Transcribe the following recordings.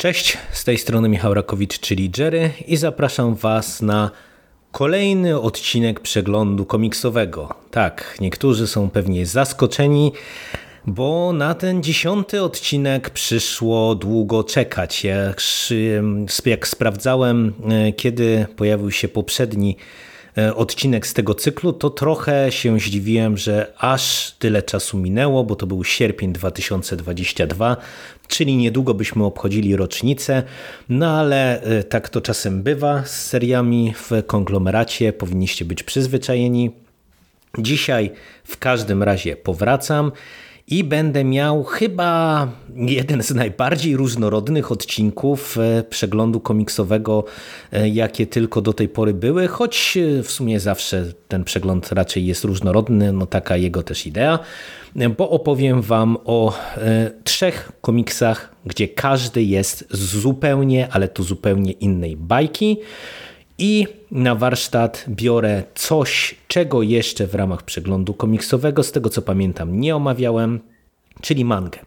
Cześć, z tej strony Michał Rakowicz, czyli Jerry i zapraszam Was na kolejny odcinek przeglądu komiksowego. Tak, niektórzy są pewnie zaskoczeni, bo na ten dziesiąty odcinek przyszło długo czekać. Jak, jak sprawdzałem, e, kiedy pojawił się poprzedni E, odcinek z tego cyklu, to trochę się zdziwiłem, że aż tyle czasu minęło, bo to był sierpień 2022, czyli niedługo byśmy obchodzili rocznicę, no ale e, tak to czasem bywa z seriami w konglomeracie, powinniście być przyzwyczajeni. Dzisiaj w każdym razie powracam i będę miał chyba jeden z najbardziej różnorodnych odcinków e, przeglądu komiksowego, e, jakie tylko do tej pory były, choć e, w sumie zawsze ten przegląd raczej jest różnorodny, no taka jego też idea, bo opowiem Wam o trzech komiksach, gdzie każdy jest zupełnie, ale to zupełnie innej bajki. I na warsztat biorę coś, czego jeszcze w ramach przeglądu komiksowego, z tego co pamiętam, nie omawiałem, czyli mangę.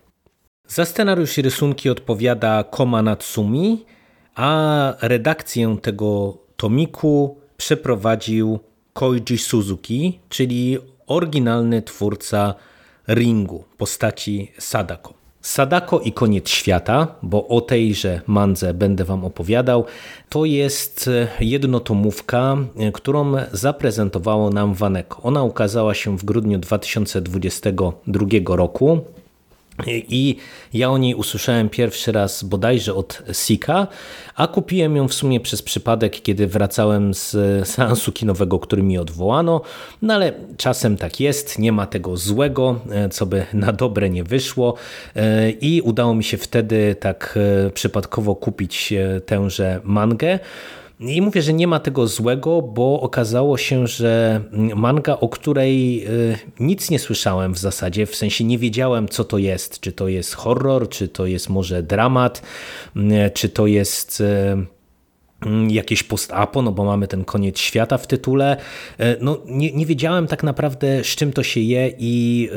Za scenariusz i rysunki odpowiada Koma Natsumi, a redakcję tego tomiku przeprowadził Koichi Suzuki, czyli oryginalny twórca Ringu, postaci Sadako. Sadako i koniec świata, bo o tejże mandze będę Wam opowiadał, to jest jednotomówka, którą zaprezentowało nam Waneko. Ona ukazała się w grudniu 2022 roku i ja o niej usłyszałem pierwszy raz bodajże od Sika, a kupiłem ją w sumie przez przypadek, kiedy wracałem z seansu kinowego, który mi odwołano. No ale czasem tak jest, nie ma tego złego, e, co by na dobre nie wyszło. E, I udało mi się wtedy tak e, przypadkowo kupić tęże mangę. I mówię, że nie ma tego złego, bo okazało się, że manga, o której y, nic nie słyszałem w zasadzie, w sensie nie wiedziałem, co to jest. Czy to jest horror, czy to jest może dramat, y, czy to jest y, jakieś post-apo, no bo mamy ten koniec świata w tytule. E, no, nie, nie wiedziałem tak naprawdę, z czym to się je i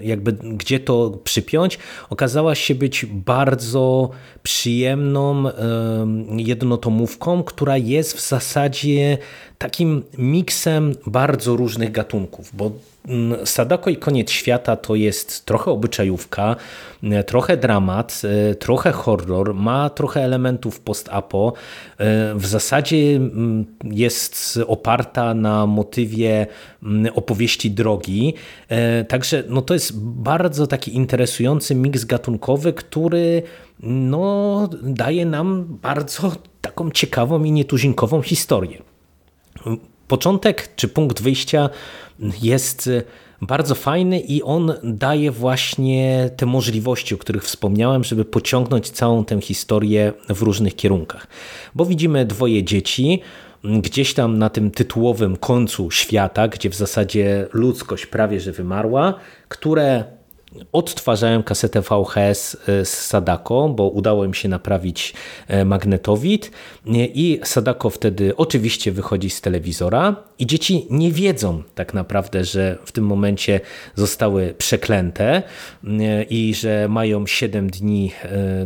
e, jakby gdzie to przypiąć. Okazała się być bardzo przyjemną e, jednotomówką, która jest w zasadzie takim miksem bardzo różnych gatunków, bo Mm, Sadako i koniec świata to jest trochę obyczajówka, e, trochę dramat, e, trochę horror, ma trochę elementów post-apo. E, w zasadzie mm, jest oparta na motywie mm, opowieści drogi. Także no to jest bardzo taki interesujący miks gatunkowy, który no, daje nam bardzo taką ciekawą i nietuzinkową historię. Początek czy punkt wyjścia jest bardzo fajny i on daje właśnie te możliwości, o których wspomniałem, żeby pociągnąć całą tę historię w różnych kierunkach. Bo widzimy dwoje dzieci, gdzieś tam na tym tytułowym końcu świata, gdzie w zasadzie ludzkość prawie że wymarła, które odtwarzają kasetę VHS e, z Sadako, bo udało im się naprawić e, magnetowid. I Sadako wtedy oczywiście wychodzi z telewizora i dzieci nie wiedzą tak naprawdę, że w tym momencie zostały przeklęte e, i że mają 7 dni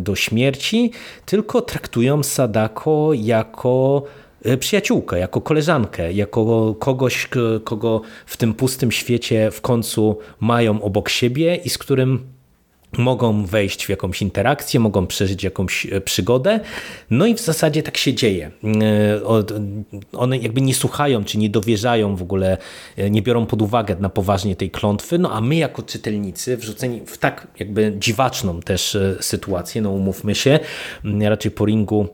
do śmierci, tylko traktują Sadako jako E, przyjaciółkę, jako koleżankę, jako kogoś, kogo w tym pustym świecie w końcu mają obok siebie i z którym mogą wejść w jakąś interakcję, mogą przeżyć jakąś e, przygodę. No i w zasadzie tak się dzieje. E, one jakby nie słuchają, czy nie dowierzają w ogóle, nie biorą pod uwagę na poważnie tej klątwy, no a my jako czytelnicy wrzuceni w tak jakby dziwaczną też sytuację, no umówmy się, raczej po ringu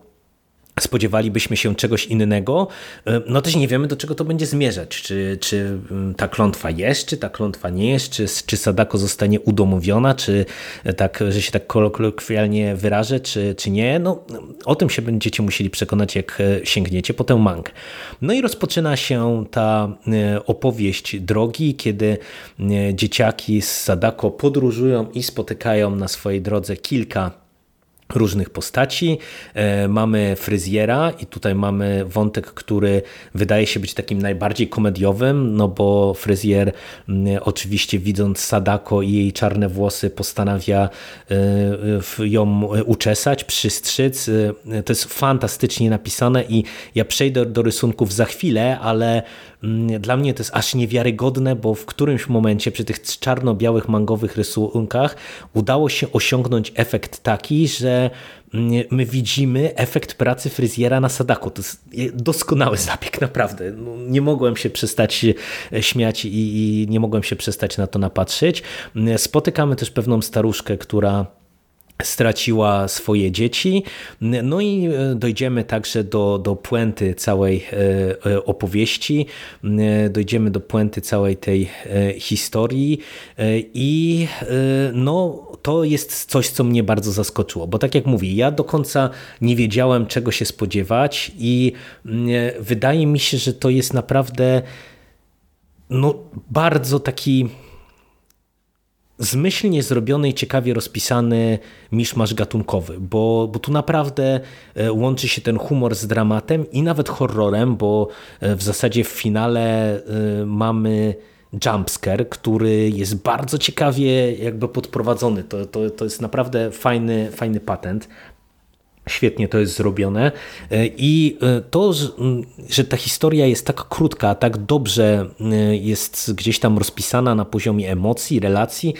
spodziewalibyśmy się czegoś innego, e, no też nie wiemy, do czego to będzie zmierzać. Czy, czy mm, ta klątwa jest, czy ta klątwa nie jest, czy, czy Sadako zostanie udomowiona, czy e, tak, że się tak kolokwialnie wyrażę, czy, czy nie. No, o tym się będziecie musieli przekonać, jak e, sięgniecie po tę mangę. No i rozpoczyna się ta opowieść drogi, kiedy dzieciaki z Sadako podróżują i spotykają na swojej drodze kilka różnych postaci. E, mamy fryzjera i tutaj mamy wątek, który wydaje się być takim najbardziej komediowym, no bo fryzjer oczywiście widząc Sadako i jej czarne włosy postanawia e, ją uczesać, przystrzyc. E, to jest fantastycznie napisane i ja przejdę do rysunków za chwilę, ale dla mnie to jest aż niewiarygodne, bo w którymś momencie przy tych czarno-białych mangowych rysunkach udało się osiągnąć efekt taki, że my widzimy efekt pracy fryzjera na Sadako. To jest doskonały zabieg, naprawdę. No, nie mogłem się przestać e, śmiać i, i nie mogłem się przestać na to napatrzeć. Spotykamy też pewną staruszkę, która straciła swoje dzieci. No i e, dojdziemy także do, do puenty całej e, opowieści, dojdziemy do puenty całej tej historii i no to jest coś, co mnie bardzo zaskoczyło, bo tak jak mówię, ja do końca nie wiedziałem, czego się spodziewać i mm, wydaje mi się, że to jest naprawdę no, bardzo taki zmyślnie zrobiony i ciekawie rozpisany miszmasz gatunkowy, bo, bo tu naprawdę e, łączy się ten humor z dramatem i nawet horrorem, bo e, w zasadzie w finale e, mamy jumpscare, który jest bardzo ciekawie jakby podprowadzony. To, to, to jest naprawdę fajny, fajny patent. Świetnie to jest zrobione. I to, że ta historia jest tak krótka, tak dobrze jest gdzieś tam rozpisana na poziomie emocji, relacji,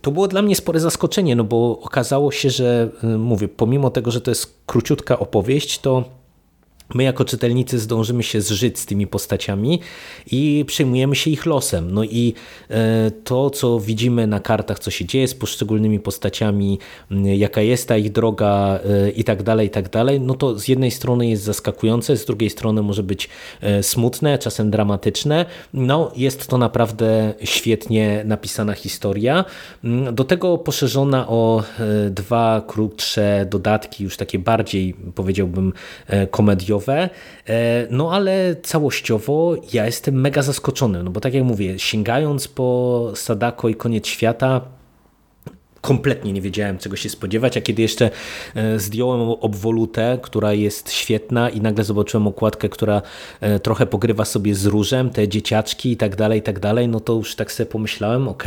to było dla mnie spore zaskoczenie, no bo okazało się, że mówię, pomimo tego, że to jest króciutka opowieść, to my jako czytelnicy zdążymy się zżyć z tymi postaciami i przejmujemy się ich losem. No i e, to, co widzimy na kartach, co się dzieje z poszczególnymi postaciami, jaka jest ta ich droga e, i tak dalej, i tak dalej, no to z jednej strony jest zaskakujące, z drugiej strony może być e, smutne, czasem dramatyczne. No jest to naprawdę świetnie napisana historia. Do tego poszerzona o dwa krótsze dodatki, już takie bardziej powiedziałbym komediowe, E, no ale całościowo ja jestem mega zaskoczony, no bo tak jak mówię, sięgając po Sadako i Koniec Świata, kompletnie nie wiedziałem czego się spodziewać, a kiedy jeszcze e, zdjąłem obwolutę, która jest świetna i nagle zobaczyłem okładkę, która e, trochę pogrywa sobie z różem, te dzieciaczki i tak dalej, i tak dalej, no to już tak sobie pomyślałem, ok,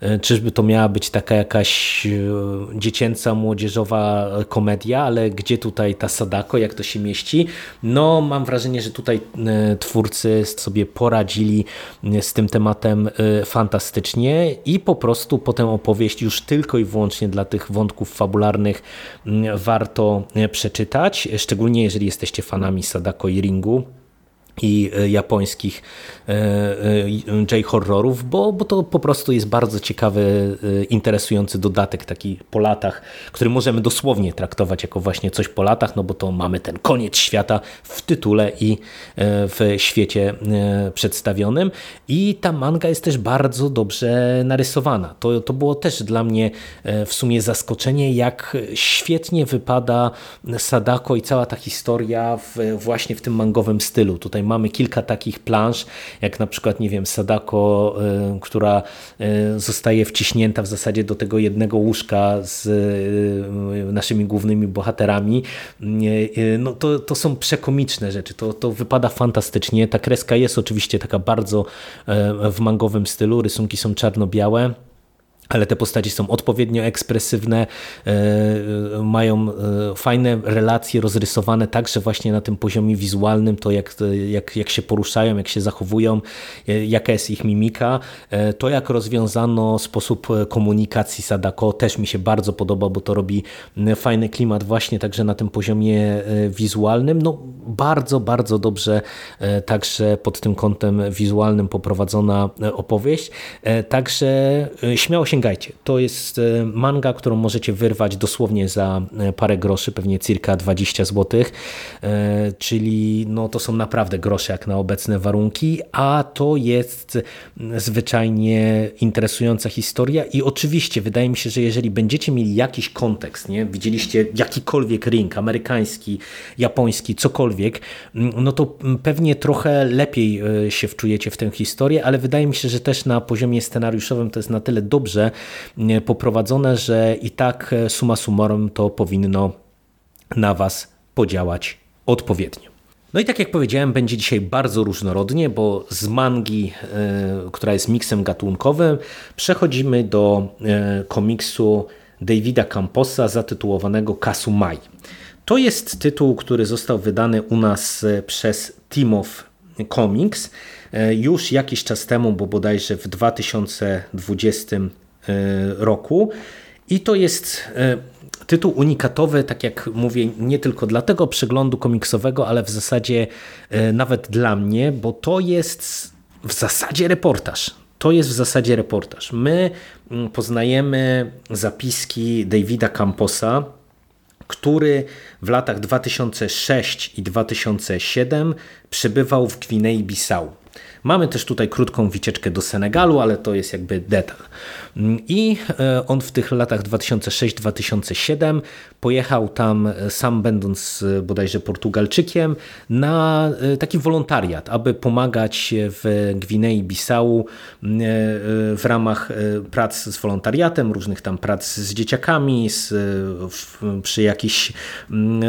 e, czyżby to miała być taka jakaś dziecięca, młodzieżowa komedia, ale gdzie tutaj ta Sadako, jak to się mieści? No mam wrażenie, że tutaj twórcy sobie poradzili z tym tematem fantastycznie i po prostu potem opowieść już tylko i wyłącznie dla tych wątków fabularnych mm, warto e, przeczytać, szczególnie jeżeli jesteście fanami Sadako i Ringu i e, japońskich e, e, J-horrorów, bo, bo to po prostu jest bardzo ciekawy, interesujący dodatek taki po latach, który możemy dosłownie traktować jako właśnie coś po latach, no bo to mamy ten koniec świata w tytule i w świecie przedstawionym i ta manga jest też bardzo dobrze narysowana. To, to było też dla mnie w sumie zaskoczenie, jak świetnie wypada Sadako i cała ta historia w, właśnie w tym mangowym stylu. Tutaj mamy kilka takich plansz, jak na przykład, nie wiem, Sadako, y, która y, zostaje wciśnięta w zasadzie do tego jednego łóżka z y, naszymi głównymi bohaterami. No to, to są przekomiczne rzeczy, to, to wypada fantastycznie. Ta kreska jest oczywiście taka bardzo w mangowym stylu, rysunki są czarno-białe ale te postaci są odpowiednio ekspresywne, e, mają e, fajne relacje rozrysowane także właśnie na tym poziomie wizualnym, to jak, jak, jak się poruszają, jak się zachowują, e, jaka jest ich mimika. To jak rozwiązano sposób komunikacji Sadako też mi się bardzo podoba, bo to robi fajny klimat właśnie także na tym poziomie wizualnym. No bardzo, bardzo dobrze także pod tym kątem wizualnym poprowadzona opowieść. Także śmiało się sięgajcie. To jest e, manga, którą możecie wyrwać dosłownie za e, parę groszy, pewnie circa 20 zł, e, czyli no to są naprawdę grosze jak na obecne warunki, a to jest zwyczajnie interesująca historia i oczywiście wydaje mi się, że jeżeli będziecie mieli jakiś kontekst, nie widzieliście jakikolwiek ring, amerykański, japoński, cokolwiek, no to pewnie trochę lepiej się wczujecie w tę historię, ale wydaje mi się, że też na poziomie scenariuszowym to jest na tyle dobrze dobrze poprowadzone, że i tak suma summarum to powinno na Was podziałać odpowiednio. No i tak jak powiedziałem, będzie dzisiaj bardzo różnorodnie, bo z mangi, która jest miksem gatunkowym, przechodzimy do komiksu Davida Camposa zatytułowanego Kasumai. To jest tytuł, który został wydany u nas e, przez Team of Comics e, już jakiś czas temu, bo bodajże w 2020 e, roku. I to jest tytuł unikatowy, tak jak mówię, nie tylko dla tego przeglądu komiksowego, ale w zasadzie nawet dla mnie, bo to jest w zasadzie reportaż. To jest w zasadzie reportaż. My mm, poznajemy zapiski Davida Camposa, który w latach 2006 i 2007 przebywał w Gwinei-Bissau. Mamy też tutaj krótką wycieczkę do Senegalu, ale to jest jakby detal. I e, on w tych latach 2006-2007 pojechał tam, e, sam będąc e, bodajże Portugalczykiem, na taki wolontariat, aby pomagać w Gwinei-Bissau w ramach prac z wolontariatem, różnych tam prac z dzieciakami, z, przy jakichś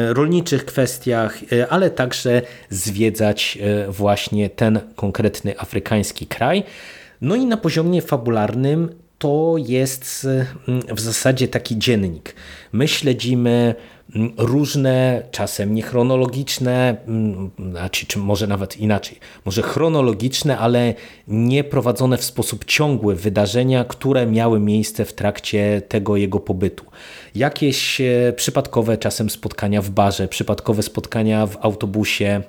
rolniczych kwestiach, ale także zwiedzać właśnie ten konkretny afrykański kraj. No i na poziomie fabularnym to jest mm, w zasadzie taki dziennik. My śledzimy mm, różne, czasem niechronologiczne, mm, znaczy, czy może nawet inaczej, może chronologiczne, ale nie prowadzone w sposób ciągły wydarzenia, które miały miejsce w trakcie tego jego pobytu. Jakieś e, przypadkowe czasem spotkania w barze, przypadkowe spotkania w autobusie,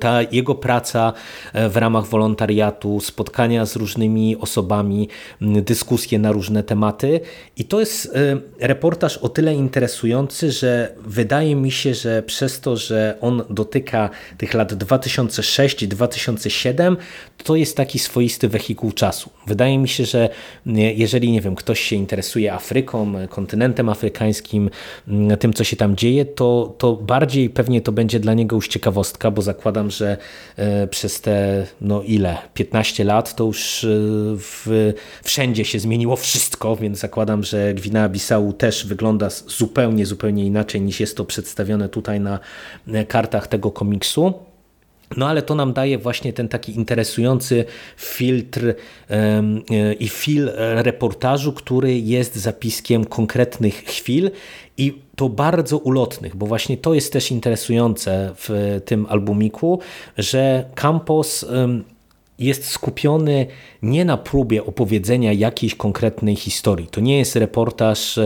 ta jego praca e, w ramach wolontariatu, spotkania z różnymi osobami, dyskusje na różne tematy. I to jest e, reportaż o tyle interesujący, że wydaje mi się, że przez to, że on dotyka tych lat 2006 i 2007, to jest taki swoisty wehikuł czasu. Wydaje mi się, że jeżeli nie wiem, ktoś się interesuje Afryką, kontynentem afrykańskim, tym co się tam dzieje, to, to bardziej pewnie to będzie dla niego już ciekawostka, bo zakładam, że e, przez te no ile, 15 lat to już e, w, wszędzie się zmieniło wszystko, więc zakładam, że Gwinea-Bissau też wygląda zupełnie, zupełnie inaczej niż jest to przedstawione tutaj na e, kartach tego komiksu. No ale to nam daje właśnie ten taki interesujący filtr i fil reportażu, który jest zapiskiem konkretnych chwil i to bardzo ulotnych, bo właśnie to jest też interesujące w tym albumiku, że Campos jest skupiony nie na próbie opowiedzenia jakiejś konkretnej historii. To nie jest reportaż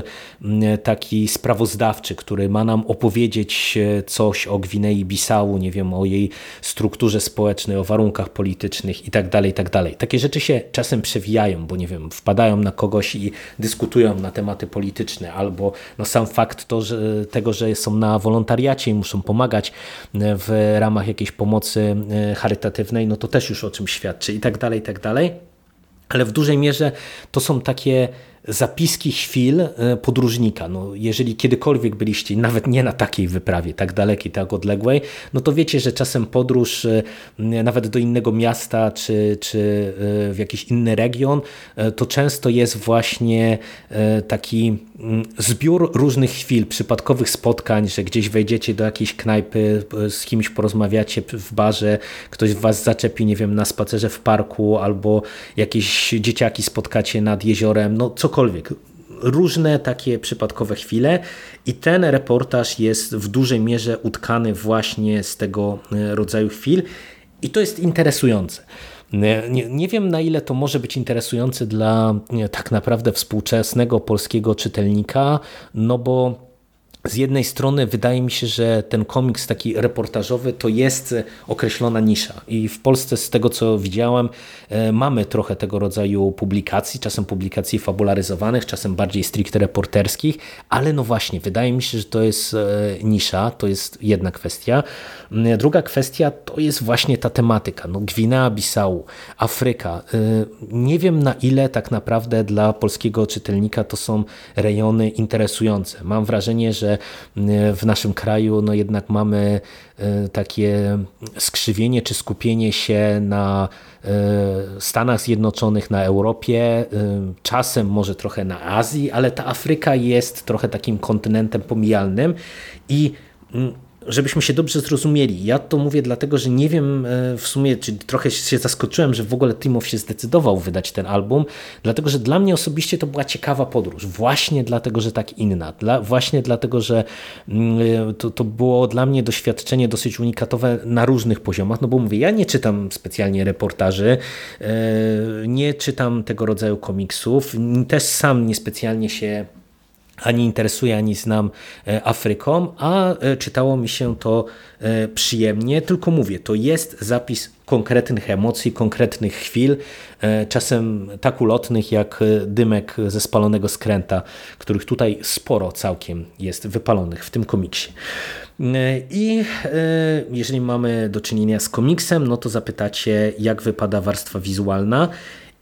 mm, taki sprawozdawczy, który ma nam opowiedzieć e, coś o Gwinei-Bissau, nie wiem, o jej strukturze społecznej, o warunkach politycznych itd., tak itd. Tak Takie rzeczy się czasem przewijają, bo nie wiem, wpadają na kogoś i dyskutują na tematy polityczne, albo no sam fakt to, że, tego, że są na wolontariacie i muszą pomagać e, w ramach jakiejś pomocy e, charytatywnej, no to też już o czym świadczy i tak dalej, i tak dalej. Ale w dużej mierze to są takie zapiski chwil e, podróżnika. No, jeżeli kiedykolwiek byliście, nawet nie na takiej wyprawie, tak dalekiej, tak odległej, no to wiecie, że czasem podróż e, nawet do innego miasta, czy, czy e, w jakiś inny region, to często jest właśnie taki zbiór różnych chwil, przypadkowych spotkań, że gdzieś wejdziecie do jakiejś knajpy, z kimś porozmawiacie w barze, ktoś was zaczepi, nie wiem, na spacerze w parku, albo jakieś dzieciaki spotkacie nad jeziorem, no cokolwiek cokolwiek. Różne takie przypadkowe chwile i ten reportaż jest w dużej mierze utkany właśnie z tego e, rodzaju chwil i to jest interesujące. Nie, nie, wiem na ile to może być interesujące dla nie, tak naprawdę współczesnego polskiego czytelnika, no bo z jednej strony wydaje mi się, że ten komiks taki reportażowy to jest określona nisza i w Polsce z tego co widziałem e, mamy trochę tego rodzaju publikacji, czasem publikacji fabularyzowanych, czasem bardziej stricte reporterskich, ale no właśnie, wydaje mi się, że to jest e, nisza, to jest jedna kwestia. Mm, druga kwestia to jest właśnie ta tematyka, no Gwinea-Bissau, Afryka. E, nie wiem na ile tak naprawdę dla polskiego czytelnika to są rejony interesujące. Mam wrażenie, że w naszym kraju no jednak mamy takie skrzywienie czy skupienie się na Stanach Zjednoczonych, na Europie, czasem może trochę na Azji, ale ta Afryka jest trochę takim kontynentem pomijalnym i mm, żebyśmy się dobrze zrozumieli. Ja to mówię dlatego, że nie wiem e, w sumie, czy trochę się zaskoczyłem, że w ogóle Timow się zdecydował wydać ten album, dlatego, że dla mnie osobiście to była ciekawa podróż. Właśnie dlatego, że tak inna. Dla, właśnie dlatego, że mm, e, to, to było dla mnie doświadczenie dosyć unikatowe na różnych poziomach, no bo mówię, ja nie czytam specjalnie reportaży, e, nie czytam tego rodzaju komiksów, też sam niespecjalnie się ani interesuje, ani znam e, Afryką, a e, czytało mi się to e, przyjemnie, tylko mówię, to jest zapis konkretnych emocji, konkretnych chwil, czasem tak ulotnych jak dymek ze spalonego skręta, których tutaj sporo całkiem jest wypalonych w tym komiksie. I jeżeli mamy do czynienia z komiksem, no to zapytacie, jak wypada warstwa wizualna.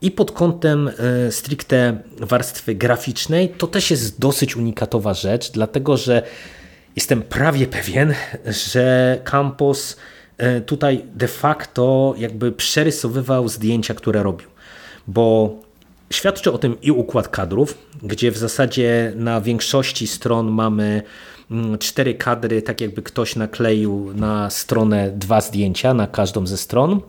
I pod kątem e, stricte warstwy graficznej to też jest dosyć unikatowa rzecz, dlatego że jestem prawie pewien, że Campos e, tutaj de facto jakby przerysowywał zdjęcia, które robił. Bo świadczy o tym i układ kadrów, gdzie w zasadzie na większości stron mamy mm, cztery kadry, tak jakby ktoś nakleił na stronę dwa zdjęcia na każdą ze stron.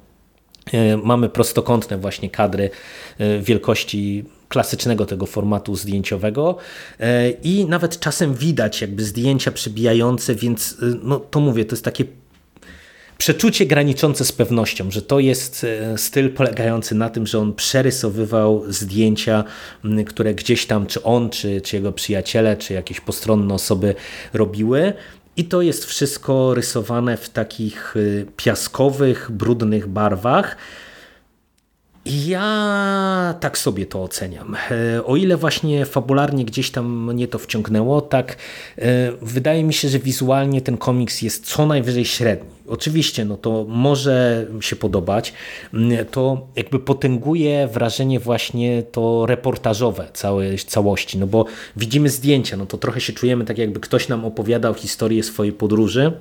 E, mamy prostokątne właśnie kadry e, wielkości klasycznego tego formatu zdjęciowego e, i nawet czasem widać jakby zdjęcia przebijające, więc no to mówię, to jest takie przeczucie graniczące z pewnością, że to jest styl polegający na tym, że on przerysowywał zdjęcia, które gdzieś tam, czy on, czy, czy jego przyjaciele, czy jakieś postronne osoby robiły. I to jest wszystko rysowane w takich y, piaskowych, brudnych barwach. Ja tak sobie to oceniam. E, o ile właśnie fabularnie gdzieś tam mnie to wciągnęło, tak e, wydaje mi się, że wizualnie ten komiks jest co najwyżej średni. Oczywiście, no to może się podobać. To jakby potęguje wrażenie właśnie to reportażowe całej całości, no bo widzimy zdjęcia, no to trochę się czujemy tak jakby ktoś nam opowiadał historię swojej podróży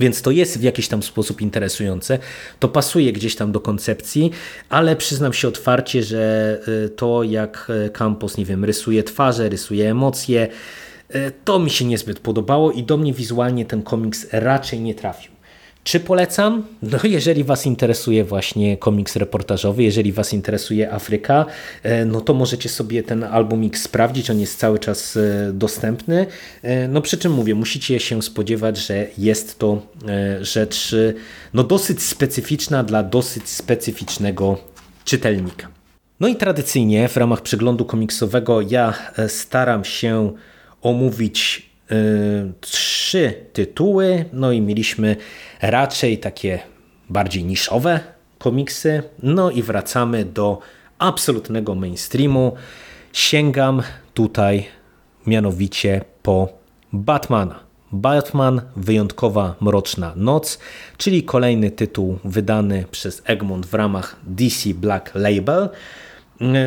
więc to jest w jakiś tam sposób interesujące. To pasuje gdzieś tam do koncepcji, ale przyznam się otwarcie, że y, to jak y, Campos, nie wiem, rysuje twarze, rysuje emocje, y, to mi się niezbyt podobało i do mnie wizualnie ten komiks raczej nie trafił. Czy polecam? No jeżeli Was interesuje właśnie komiks reportażowy, jeżeli Was interesuje Afryka, e, no to możecie sobie ten album X sprawdzić, on jest cały czas e, dostępny. E, no przy czym mówię, musicie się spodziewać, że jest to rzecz no dosyć specyficzna dla dosyć specyficznego czytelnika. No i tradycyjnie w ramach przeglądu komiksowego ja staram się omówić trzy tytuły, no i mieliśmy raczej takie bardziej niszowe komiksy. No i wracamy do absolutnego mainstreamu. Sięgam tutaj mianowicie po Batmana. Batman Wyjątkowa Mroczna Noc, czyli kolejny tytuł wydany przez Egmont w ramach DC Black Label,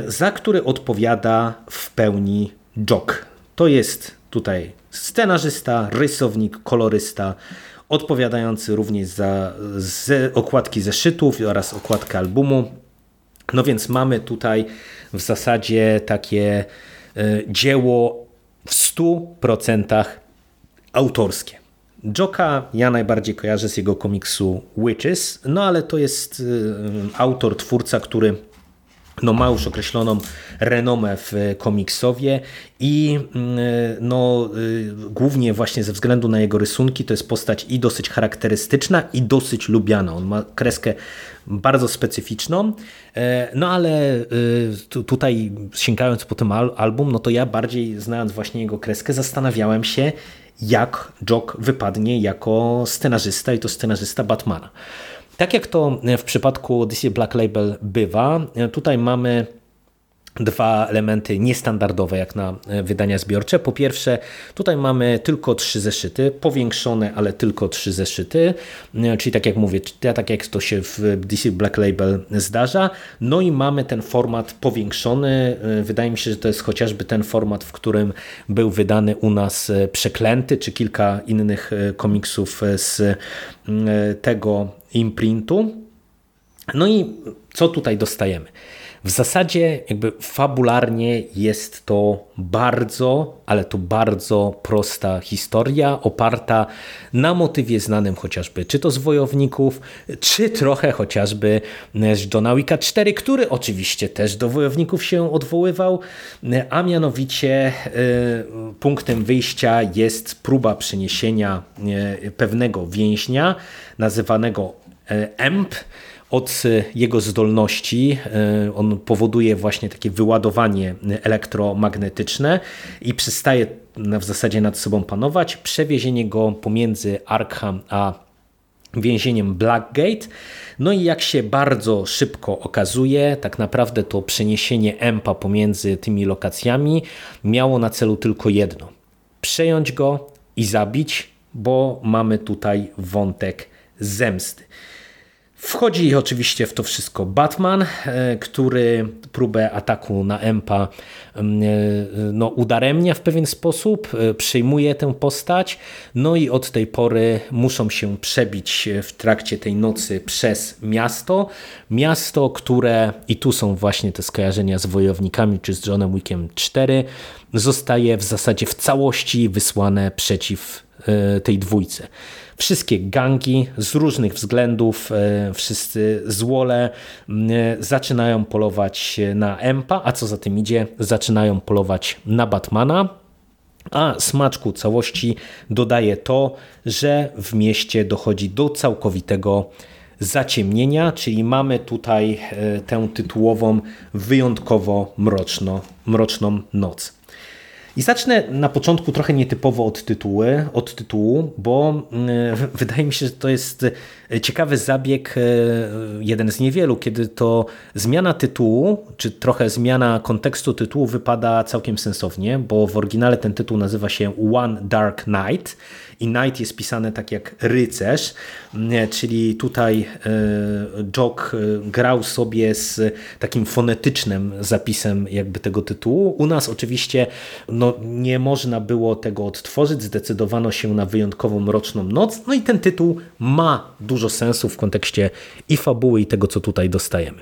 za który odpowiada w pełni Jock. To jest tutaj scenarzysta, rysownik, kolorysta, odpowiadający również za okładki zeszytów oraz okładkę albumu. No więc mamy tutaj w zasadzie takie e, dzieło w 100% autorskie. Joka ja najbardziej kojarzę z jego komiksu Witches, no ale to jest e, autor, twórca, który no ma już określoną renomę w komiksowie i mm, no, y, głównie właśnie ze względu na jego rysunki to jest postać i dosyć charakterystyczna i dosyć lubiana. On ma kreskę bardzo specyficzną, e, no ale tutaj sięgając po ten album, no to ja bardziej znając właśnie jego kreskę zastanawiałem się jak Jock wypadnie jako scenarzysta i to scenarzysta Batmana. Tak jak to w przypadku DC Black Label bywa, tutaj mamy dwa elementy niestandardowe jak na e, wydania zbiorcze. Po pierwsze, tutaj mamy tylko trzy zeszyty, powiększone, ale tylko trzy zeszyty, e, czyli tak jak mówię, tak jak to się w DC Black Label zdarza. No i mamy ten format powiększony. E, wydaje mi się, że to jest chociażby ten format, w którym był wydany u nas Przeklęty, czy kilka innych komiksów z tego imprintu. No i co tutaj dostajemy? W zasadzie jakby fabularnie jest to bardzo, ale to bardzo prosta historia oparta na motywie znanym chociażby czy to z Wojowników, czy trochę chociażby z Johna Wicka 4, który oczywiście też do Wojowników się odwoływał, a mianowicie y, punktem wyjścia jest próba przeniesienia y, pewnego więźnia nazywanego y, EMP, od jego zdolności. E, on powoduje właśnie takie wyładowanie elektromagnetyczne i przestaje w zasadzie nad sobą panować. Przewiezienie go pomiędzy Arkham a więzieniem Blackgate. No i jak się bardzo szybko okazuje, tak naprawdę to przeniesienie EMPA pomiędzy tymi lokacjami miało na celu tylko jedno: przejąć go i zabić, bo mamy tutaj wątek zemsty. Wchodzi oczywiście w to wszystko Batman, e, który próbę ataku na Empa mm, e, no, udaremnia w pewien sposób, e, przyjmuje tę postać, no i od tej pory muszą się przebić w trakcie tej nocy przez miasto. Miasto, które, i tu są właśnie te skojarzenia z Wojownikami czy z Johnem Wickiem 4, zostaje w zasadzie w całości wysłane przeciw tej dwójce. Wszystkie gangi z różnych względów, e, wszyscy złole zaczynają polować na Empa, a co za tym idzie, zaczynają polować na Batmana. A smaczku całości dodaje to, że w mieście dochodzi do całkowitego zaciemnienia, czyli mamy tutaj e, tę tytułową wyjątkowo mroczno, mroczną noc. I zacznę na początku trochę nietypowo od, tytuły, od tytułu, bo mm, wydaje mi się, że to jest e, ciekawy zabieg, e, jeden z niewielu, kiedy to zmiana tytułu, czy trochę zmiana kontekstu tytułu wypada całkiem sensownie, bo w oryginale ten tytuł nazywa się One Dark Night i Knight jest pisane tak jak rycerz, czyli tutaj e, Jock e, grał sobie z takim fonetycznym zapisem jakby tego tytułu. U nas oczywiście no, nie można było tego odtworzyć, zdecydowano się na wyjątkowo mroczną noc, no i ten tytuł ma dużo sensu w kontekście i fabuły i tego, co tutaj dostajemy.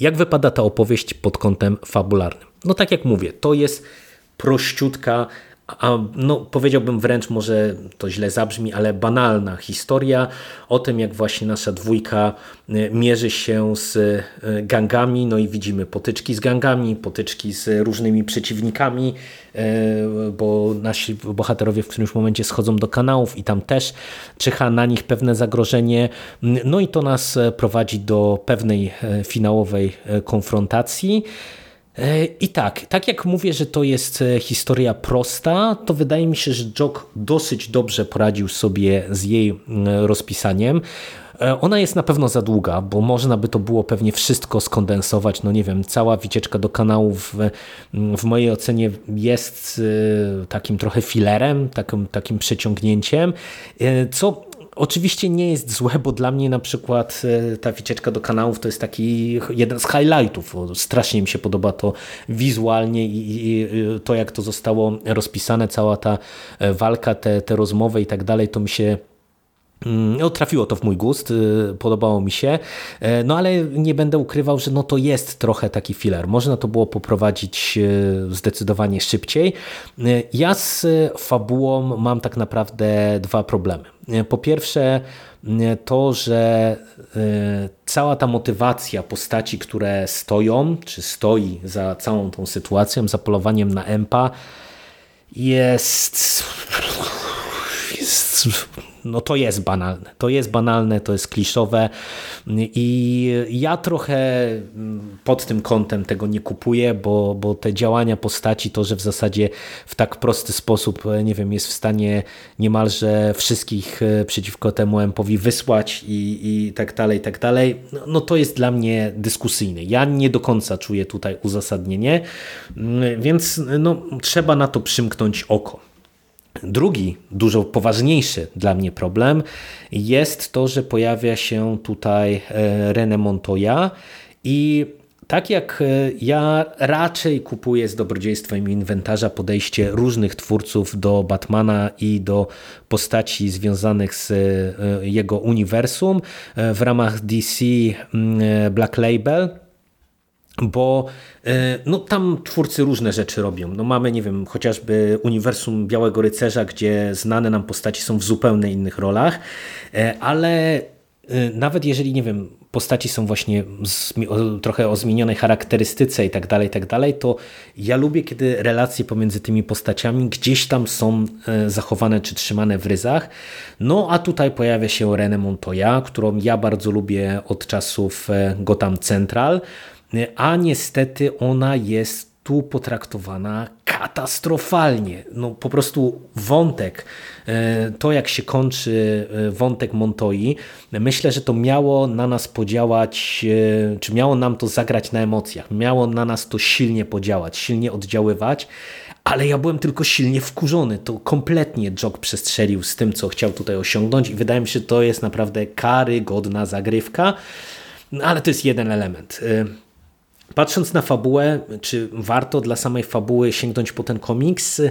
Jak wypada ta opowieść pod kątem fabularnym? No tak jak mówię, to jest prościutka a no, powiedziałbym wręcz, może to źle zabrzmi, ale banalna historia o tym, jak właśnie nasza dwójka e, mierzy się z e, gangami, no i widzimy potyczki z gangami, potyczki z różnymi przeciwnikami, e, bo nasi bohaterowie w którymś momencie schodzą do kanałów i tam też czyha na nich pewne zagrożenie, no i to nas prowadzi do pewnej finałowej konfrontacji. E, I tak, tak jak mówię, że to jest e, historia prosta, to wydaje mi się, że Jock dosyć dobrze poradził sobie z jej rozpisaniem. E, ona jest na pewno za długa, bo można by to było pewnie wszystko skondensować. No nie wiem, cała wycieczka do kanałów w, w mojej ocenie jest takim trochę filerem, takim, takim przeciągnięciem, co Oczywiście nie jest złe, bo dla mnie na przykład e, ta wycieczka do kanałów to jest taki jeden z highlightów. Strasznie mi się podoba to wizualnie i to, jak to zostało rozpisane, cała ta e, walka, te, te rozmowy i tak dalej, to mi się Mm, no, trafiło to w mój gust, podobało mi się, e, no ale nie będę ukrywał, że no to jest trochę taki filler. Można to było poprowadzić e, zdecydowanie szybciej. E, ja z fabułą mam tak naprawdę dwa problemy. Po pierwsze to, że cała ta motywacja postaci, które stoją, czy stoi za całą tą sytuacją, za polowaniem na empa jest, jest no to jest banalne. To jest banalne, to jest kliszowe i ja trochę mm, pod tym kątem tego nie kupuję, bo, bo te działania postaci, to, że w zasadzie w tak prosty sposób, nie wiem, jest w stanie niemalże wszystkich e, przeciwko temu empowi wysłać i, i tak dalej, i tak dalej, no, no to jest dla mnie dyskusyjne. Ja nie do końca czuję tutaj uzasadnienie, mm, więc no, trzeba na to przymknąć oko. Drugi, dużo poważniejszy dla mnie problem jest to, że pojawia się tutaj e, René Montoya i tak jak e, ja raczej kupuję z dobrodziejstwem inwentarza podejście różnych twórców do Batmana i do postaci związanych z e, jego uniwersum w ramach DC mm, Black Label, bo e, no, tam twórcy różne rzeczy robią. No, mamy, nie wiem, chociażby uniwersum Białego Rycerza, gdzie znane nam postaci są w zupełnie innych rolach, e, ale e, nawet jeżeli, nie wiem, postaci są właśnie trochę o zmienionej charakterystyce i tak dalej, tak dalej, to ja lubię, kiedy relacje pomiędzy tymi postaciami gdzieś tam są zachowane czy trzymane w ryzach. No a tutaj pojawia się René Montoya, którą ja bardzo lubię od czasów Gotham Central, a niestety ona jest tu potraktowana katastrofalnie. No po prostu wątek, e, to jak się kończy e, wątek Montoi, myślę, że to miało na nas podziałać, czy miało nam to zagrać na emocjach, miało na nas to silnie podziałać, silnie oddziaływać, ale ja byłem tylko silnie wkurzony. To kompletnie Jog przestrzelił z tym, co chciał tutaj osiągnąć i wydaje mi się, że to jest naprawdę karygodna zagrywka, no, ale to jest jeden element. Patrząc na fabułę, czy warto dla samej fabuły sięgnąć po ten komiks?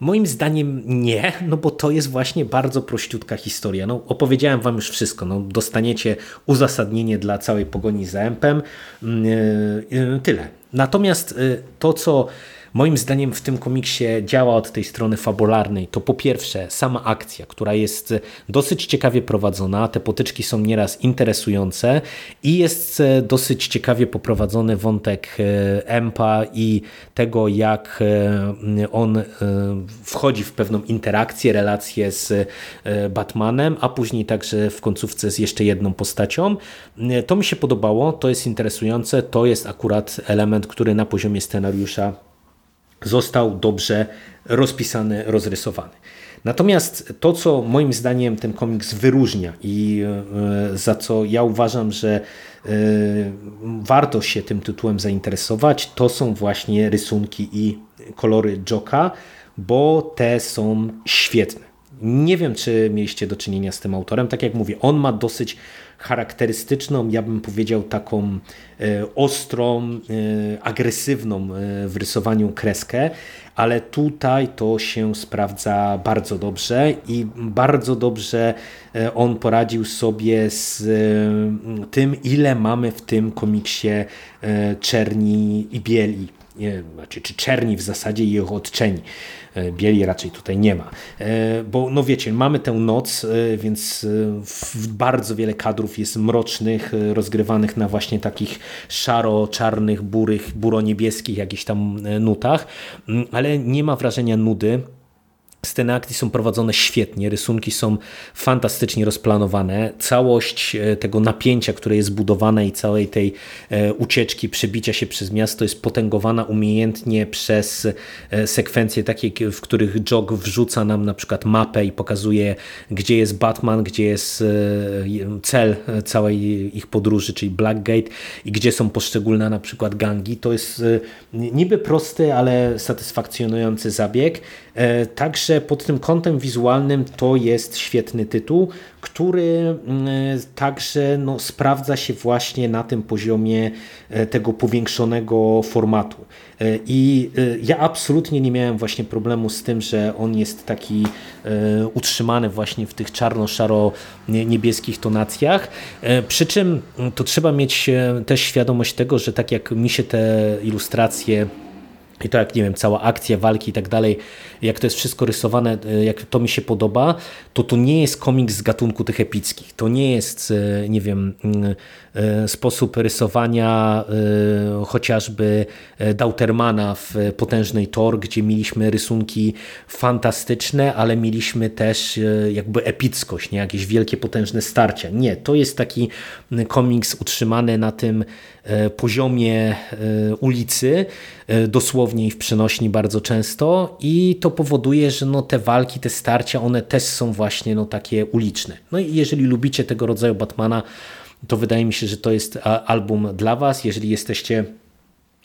Moim zdaniem nie, no bo to jest właśnie bardzo prościutka historia. No, opowiedziałem wam już wszystko. No, dostaniecie uzasadnienie dla całej pogoni za Empem. Yy, tyle. Natomiast y, to, co moim zdaniem w tym komiksie działa od tej strony fabularnej, to po pierwsze sama akcja, która jest dosyć ciekawie prowadzona, te potyczki są nieraz interesujące i jest e, dosyć ciekawie poprowadzony wątek e, Empa i tego, jak e, on wchodzi w pewną interakcję, relację z Batmanem, a później także w końcówce z jeszcze jedną postacią. To mi się podobało, to jest interesujące, to jest akurat element, który na poziomie scenariusza został dobrze rozpisany, rozrysowany. Natomiast to, co moim zdaniem ten komiks wyróżnia i e, za co ja uważam, że e, warto się tym tytułem zainteresować, to są właśnie rysunki i kolory Joka, bo te są świetne. Nie wiem, czy mieliście do czynienia z tym autorem. Tak jak mówię, on ma dosyć charakterystyczną, ja bym powiedział taką e, ostrą, e, agresywną e, w rysowaniu kreskę, ale tutaj to się sprawdza bardzo dobrze i bardzo dobrze on poradził sobie z tym, ile mamy w tym komiksie czerni i bieli, znaczy, czy czerni w zasadzie i ich odczeni. E, bieli raczej tutaj nie ma. E, bo no wiecie, mamy tę noc, e, więc bardzo wiele kadrów jest mrocznych, rozgrywanych na właśnie takich szaro-czarnych, burych, buro-niebieskich jakichś tam nutach, mm, ale nie ma wrażenia nudy Sceny akcji są prowadzone świetnie, rysunki są fantastycznie rozplanowane. Całość e, tego napięcia, które jest budowane i całej tej e, ucieczki, przebicia się przez miasto jest potęgowana umiejętnie przez e, sekwencje takie, w których Jog wrzuca nam na przykład mapę i pokazuje, gdzie jest Batman, gdzie jest cel całej ich podróży, czyli Blackgate i gdzie są poszczególne na przykład gangi. To jest niby prosty, ale satysfakcjonujący zabieg. Także pod tym kątem wizualnym to jest świetny tytuł, który mm, także no, sprawdza się właśnie na tym poziomie e, tego powiększonego formatu. E, I e, ja absolutnie nie miałem właśnie problemu z tym, że on jest taki utrzymany właśnie w tych czarno-szaro-niebieskich tonacjach. Przy czym to trzeba mieć też świadomość tego, że tak jak mi się te ilustracje i to jak, nie wiem, cała akcja, walki i tak dalej, jak to jest wszystko rysowane, e, jak to mi się podoba, to to nie jest komiks z gatunku tych epickich. To nie jest, e, nie wiem, mm, sposób rysowania chociażby Dautermana w Potężnej Tor, gdzie mieliśmy rysunki fantastyczne, ale mieliśmy też jakby epickość, nie? jakieś wielkie, potężne starcia. Nie, to jest taki komiks utrzymany na tym poziomie ulicy, dosłownie i w przenośni bardzo często i to powoduje, że no te walki, te starcia, one też są właśnie no takie uliczne. No i jeżeli lubicie tego rodzaju Batmana, to wydaje mi się, że to jest album dla Was. Jeżeli jesteście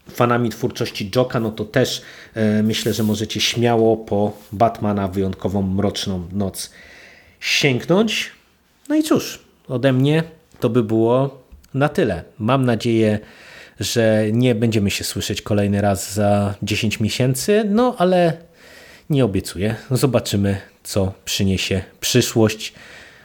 fanami twórczości Joka, no to też e, myślę, że możecie śmiało po Batmana wyjątkową mroczną noc sięgnąć. No i cóż, ode mnie to by było na tyle. Mam nadzieję, że nie będziemy się słyszeć kolejny raz za 10 miesięcy, no ale nie obiecuję. Zobaczymy, co przyniesie przyszłość,